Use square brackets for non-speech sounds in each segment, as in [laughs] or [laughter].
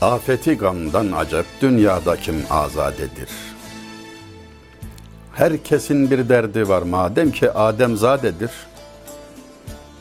Afeti gamdan acep dünyada kim azadedir? Herkesin bir derdi var madem ki Adem zadedir.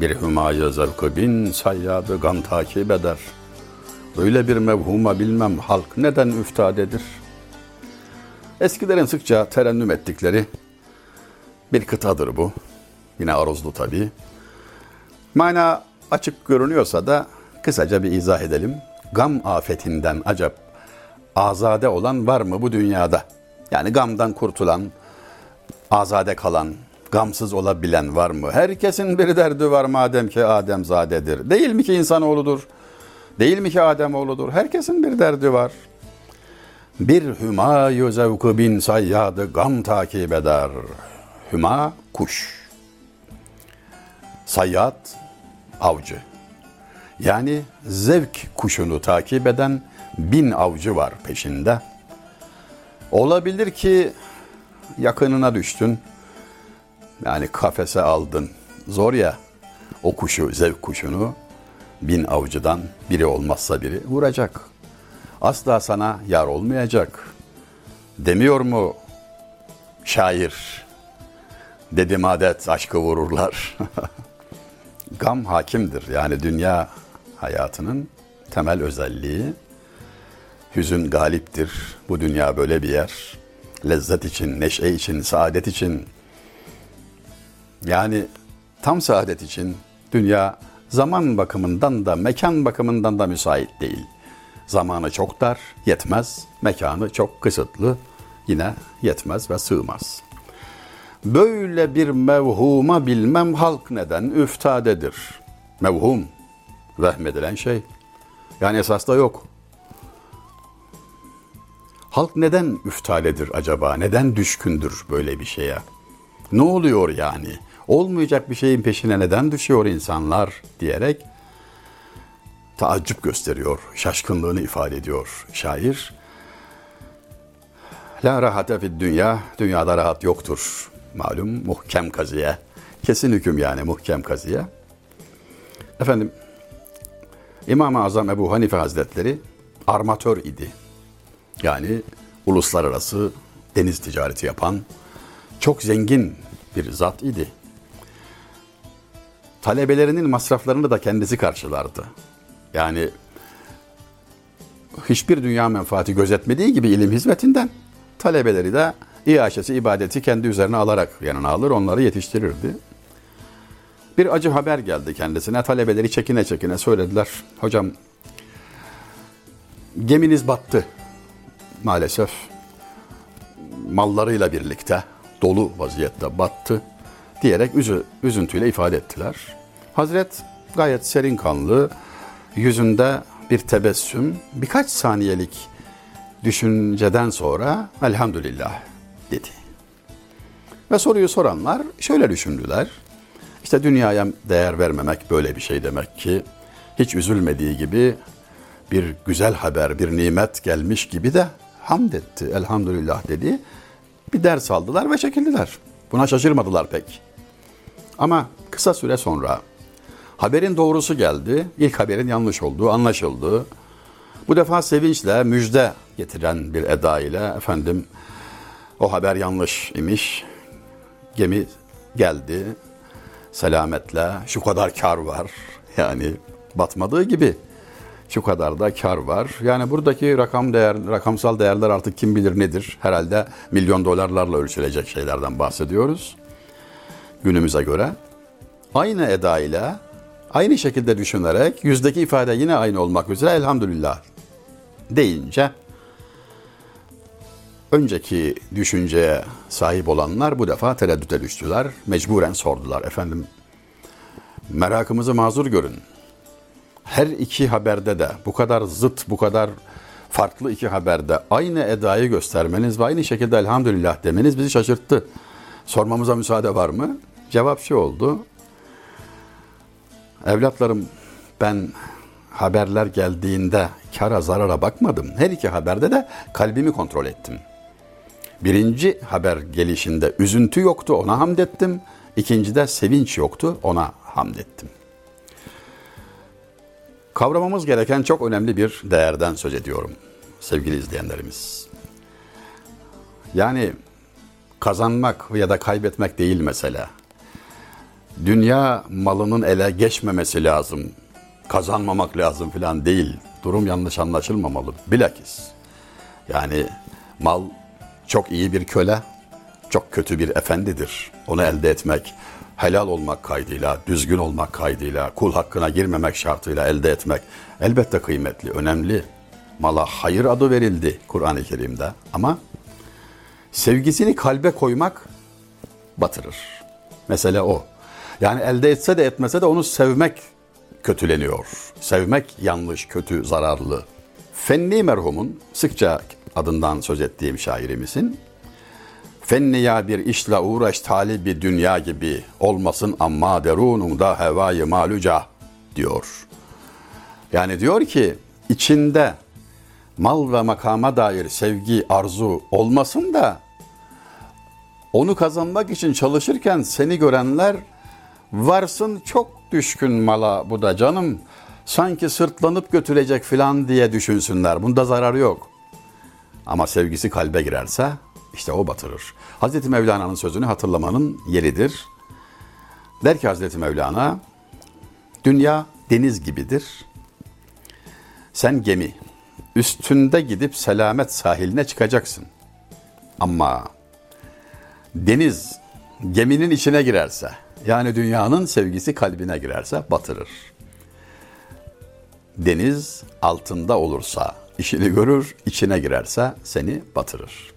Bir hümayı zevkı bin sayyadı gam takip eder. Böyle bir mevhuma bilmem halk neden üftadedir? Eskilerin sıkça terennüm ettikleri bir kıtadır bu. Yine aruzlu tabii. Mana açık görünüyorsa da kısaca bir izah edelim. Gam afetinden acaba azade olan var mı bu dünyada? Yani gamdan kurtulan, azade kalan, gamsız olabilen var mı? Herkesin bir derdi var madem ki Adem zadedir. Değil mi ki insanoğludur? Değil mi ki Adem oğludur? Herkesin bir derdi var. Bir hüma zevkı bin sayyadı gam takip eder. Hüma kuş. Sayyat avcı. Yani zevk kuşunu takip eden bin avcı var peşinde. Olabilir ki yakınına düştün. Yani kafese aldın. Zor ya o kuşu, zevk kuşunu bin avcıdan biri olmazsa biri vuracak. Asla sana yar olmayacak. Demiyor mu şair? Dedim adet aşkı vururlar. [laughs] Gam hakimdir. Yani dünya hayatının temel özelliği. Hüzün galiptir. Bu dünya böyle bir yer. Lezzet için, neşe için, saadet için. Yani tam saadet için dünya zaman bakımından da mekan bakımından da müsait değil. Zamanı çok dar, yetmez. Mekanı çok kısıtlı, yine yetmez ve sığmaz. Böyle bir mevhuma bilmem halk neden üftadedir. Mevhum, vehmedilen şey. Yani esas da yok. Halk neden üftaledir acaba? Neden düşkündür böyle bir şeye? Ne oluyor yani? Olmayacak bir şeyin peşine neden düşüyor insanlar diyerek taaccüp gösteriyor, şaşkınlığını ifade ediyor şair. La rahate fid dünya, dünyada rahat yoktur. Malum muhkem kaziye. Kesin hüküm yani muhkem kaziye. Efendim, İmam-ı Azam Ebu Hanife Hazretleri armatör idi. Yani uluslararası deniz ticareti yapan çok zengin bir zat idi. Talebelerinin masraflarını da kendisi karşılardı. Yani hiçbir dünya menfaati gözetmediği gibi ilim hizmetinden talebeleri de iaşesi, ibadeti kendi üzerine alarak yanına alır, onları yetiştirirdi. Bir acı haber geldi kendisine. Talebeleri çekine çekine söylediler. Hocam geminiz battı maalesef. Mallarıyla birlikte dolu vaziyette battı diyerek üzü, üzüntüyle ifade ettiler. Hazret gayet serin kanlı, yüzünde bir tebessüm, birkaç saniyelik düşünceden sonra elhamdülillah dedi. Ve soruyu soranlar şöyle düşündüler. İşte dünyaya değer vermemek böyle bir şey demek ki. Hiç üzülmediği gibi bir güzel haber, bir nimet gelmiş gibi de hamd etti, elhamdülillah dedi. Bir ders aldılar ve çekildiler. Buna şaşırmadılar pek. Ama kısa süre sonra haberin doğrusu geldi. İlk haberin yanlış olduğu anlaşıldı. Bu defa sevinçle müjde getiren bir eda ile efendim o haber yanlış imiş. Gemi geldi selametle. Şu kadar kar var. Yani batmadığı gibi şu kadar da kar var. Yani buradaki rakam değer, rakamsal değerler artık kim bilir nedir? Herhalde milyon dolarlarla ölçülecek şeylerden bahsediyoruz. Günümüze göre. Aynı eda ile, aynı şekilde düşünerek yüzdeki ifade yine aynı olmak üzere elhamdülillah deyince önceki düşünceye sahip olanlar bu defa tereddüte düştüler. Mecburen sordular. Efendim merakımızı mazur görün. Her iki haberde de bu kadar zıt, bu kadar farklı iki haberde aynı edayı göstermeniz ve aynı şekilde elhamdülillah demeniz bizi şaşırttı. Sormamıza müsaade var mı? Cevap şu oldu. Evlatlarım ben haberler geldiğinde kara zarara bakmadım. Her iki haberde de kalbimi kontrol ettim. Birinci haber gelişinde üzüntü yoktu ona hamd ettim. İkincide sevinç yoktu ona hamd ettim. Kavramamız gereken çok önemli bir değerden söz ediyorum sevgili izleyenlerimiz. Yani kazanmak ya da kaybetmek değil mesela. Dünya malının ele geçmemesi lazım. Kazanmamak lazım falan değil. Durum yanlış anlaşılmamalı. Bilakis. Yani mal çok iyi bir köle, çok kötü bir efendidir. Onu elde etmek, helal olmak kaydıyla, düzgün olmak kaydıyla, kul hakkına girmemek şartıyla elde etmek elbette kıymetli, önemli. Mala hayır adı verildi Kur'an-ı Kerim'de ama sevgisini kalbe koymak batırır. Mesele o. Yani elde etse de etmese de onu sevmek kötüleniyor. Sevmek yanlış, kötü, zararlı. Fenni merhumun sıkça adından söz ettiğim şairimizin Fenniya bir işle uğraş talibi dünya gibi olmasın amma derununda hevayı maluca diyor. Yani diyor ki içinde mal ve makama dair sevgi, arzu olmasın da onu kazanmak için çalışırken seni görenler varsın çok düşkün mala bu da canım sanki sırtlanıp götürecek filan diye düşünsünler. Bunda zararı yok. Ama sevgisi kalbe girerse işte o batırır. Hazreti Mevlana'nın sözünü hatırlamanın yeridir. Der ki Hazreti Mevlana, dünya deniz gibidir. Sen gemi, üstünde gidip selamet sahiline çıkacaksın. Ama deniz geminin içine girerse, yani dünyanın sevgisi kalbine girerse batırır. Deniz altında olursa işini görür, içine girerse seni batırır.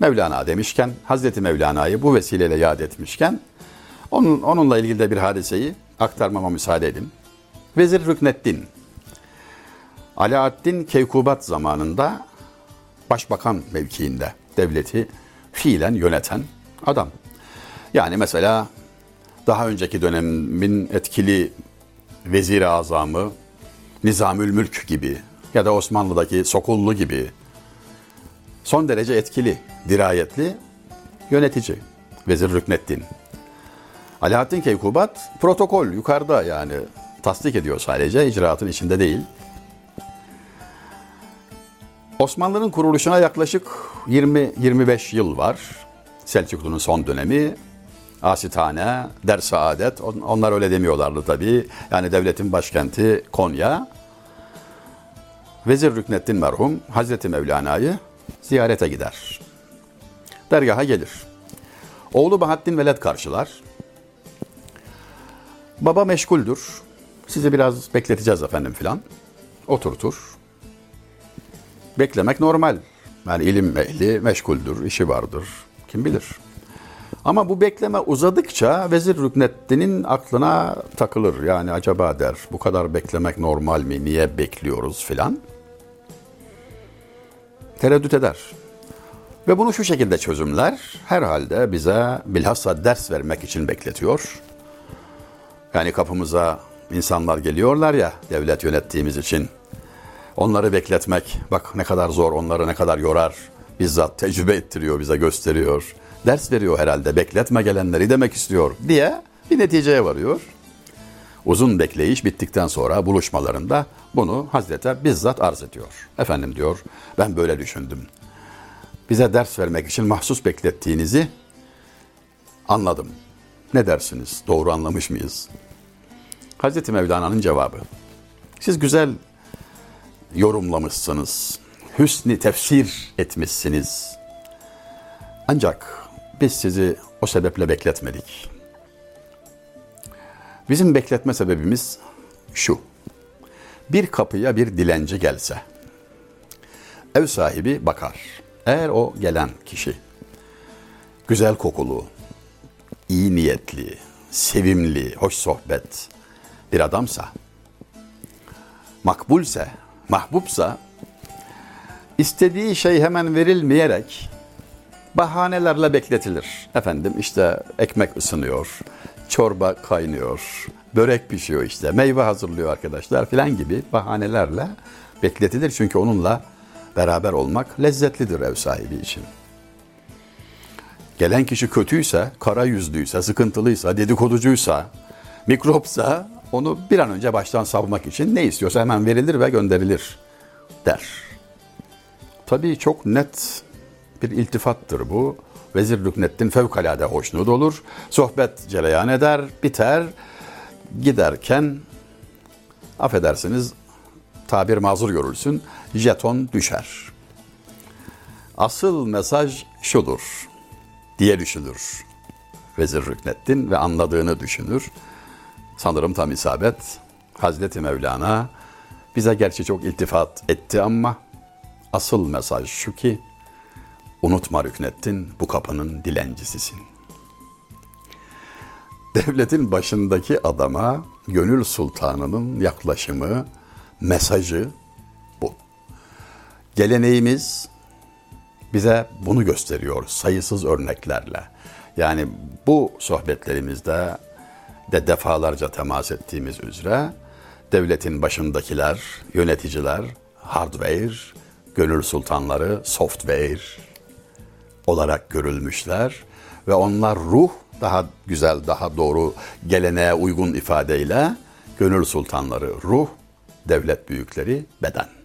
Mevlana demişken, Hazreti Mevlana'yı bu vesileyle yad etmişken, onun, onunla ilgili de bir hadiseyi aktarmama müsaade edin. Vezir Rükneddin, Alaaddin Keykubat zamanında başbakan mevkiinde devleti fiilen yöneten adam. Yani mesela daha önceki dönemin etkili vezir-i azamı Nizamül Mülk gibi ya da Osmanlı'daki Sokullu gibi son derece etkili, dirayetli yönetici Vezir Rükneddin. Alaaddin Keykubat protokol yukarıda yani tasdik ediyor sadece icraatın içinde değil. Osmanlı'nın kuruluşuna yaklaşık 20-25 yıl var. Selçuklu'nun son dönemi. Asitane, Der Saadet, onlar öyle demiyorlardı tabii. Yani devletin başkenti Konya. Vezir Rükneddin merhum Hazreti Mevlana'yı ziyarete gider. Dergaha gelir. Oğlu Bahattin Veled karşılar. Baba meşguldür. Sizi biraz bekleteceğiz efendim filan. Oturtur. Beklemek normal. Yani ilim ehli meşguldür, işi vardır. Kim bilir. Ama bu bekleme uzadıkça Vezir Rükneddin'in aklına takılır. Yani acaba der bu kadar beklemek normal mi? Niye bekliyoruz filan? Tereddüt eder. Ve bunu şu şekilde çözümler. Herhalde bize bilhassa ders vermek için bekletiyor. Yani kapımıza insanlar geliyorlar ya devlet yönettiğimiz için. Onları bekletmek bak ne kadar zor, onları ne kadar yorar. Bizzat tecrübe ettiriyor, bize gösteriyor. Ders veriyor herhalde, bekletme gelenleri demek istiyor diye bir neticeye varıyor. Uzun bekleyiş bittikten sonra buluşmalarında bunu Hazrete bizzat arz ediyor. Efendim diyor, ben böyle düşündüm. Bize ders vermek için mahsus beklettiğinizi anladım. Ne dersiniz? Doğru anlamış mıyız? Hazreti Mevlana'nın cevabı. Siz güzel yorumlamışsınız. Hüsni tefsir etmişsiniz. Ancak biz sizi o sebeple bekletmedik. Bizim bekletme sebebimiz şu. Bir kapıya bir dilenci gelse, ev sahibi bakar. Eğer o gelen kişi güzel kokulu, iyi niyetli, sevimli, hoş sohbet bir adamsa, makbulse, mahbupsa, istediği şey hemen verilmeyerek bahanelerle bekletilir. Efendim işte ekmek ısınıyor, çorba kaynıyor, börek pişiyor işte, meyve hazırlıyor arkadaşlar filan gibi bahanelerle bekletilir. Çünkü onunla beraber olmak lezzetlidir ev sahibi için. Gelen kişi kötüyse, kara yüzlüyse, sıkıntılıysa, dedikoducuysa, mikropsa onu bir an önce baştan savmak için ne istiyorsa hemen verilir ve gönderilir der. Tabii çok net bir iltifattır bu. Vezir Rükneddin fevkalade hoşnut olur. Sohbet cereyan eder, biter. Giderken affedersiniz tabir mazur görülsün jeton düşer. Asıl mesaj şudur diye düşünür Vezir Rükneddin ve anladığını düşünür. Sanırım tam isabet. Hazreti Mevlana bize gerçi çok iltifat etti ama asıl mesaj şu ki unutma Rükneddin bu kapının dilencisisin. Devletin başındaki adama gönül sultanının yaklaşımı, mesajı bu. Geleneğimiz bize bunu gösteriyor sayısız örneklerle. Yani bu sohbetlerimizde de defalarca temas ettiğimiz üzere devletin başındakiler, yöneticiler, hardware, gönül sultanları, software olarak görülmüşler ve onlar ruh daha güzel, daha doğru geleneğe uygun ifadeyle gönül sultanları ruh, devlet büyükleri beden.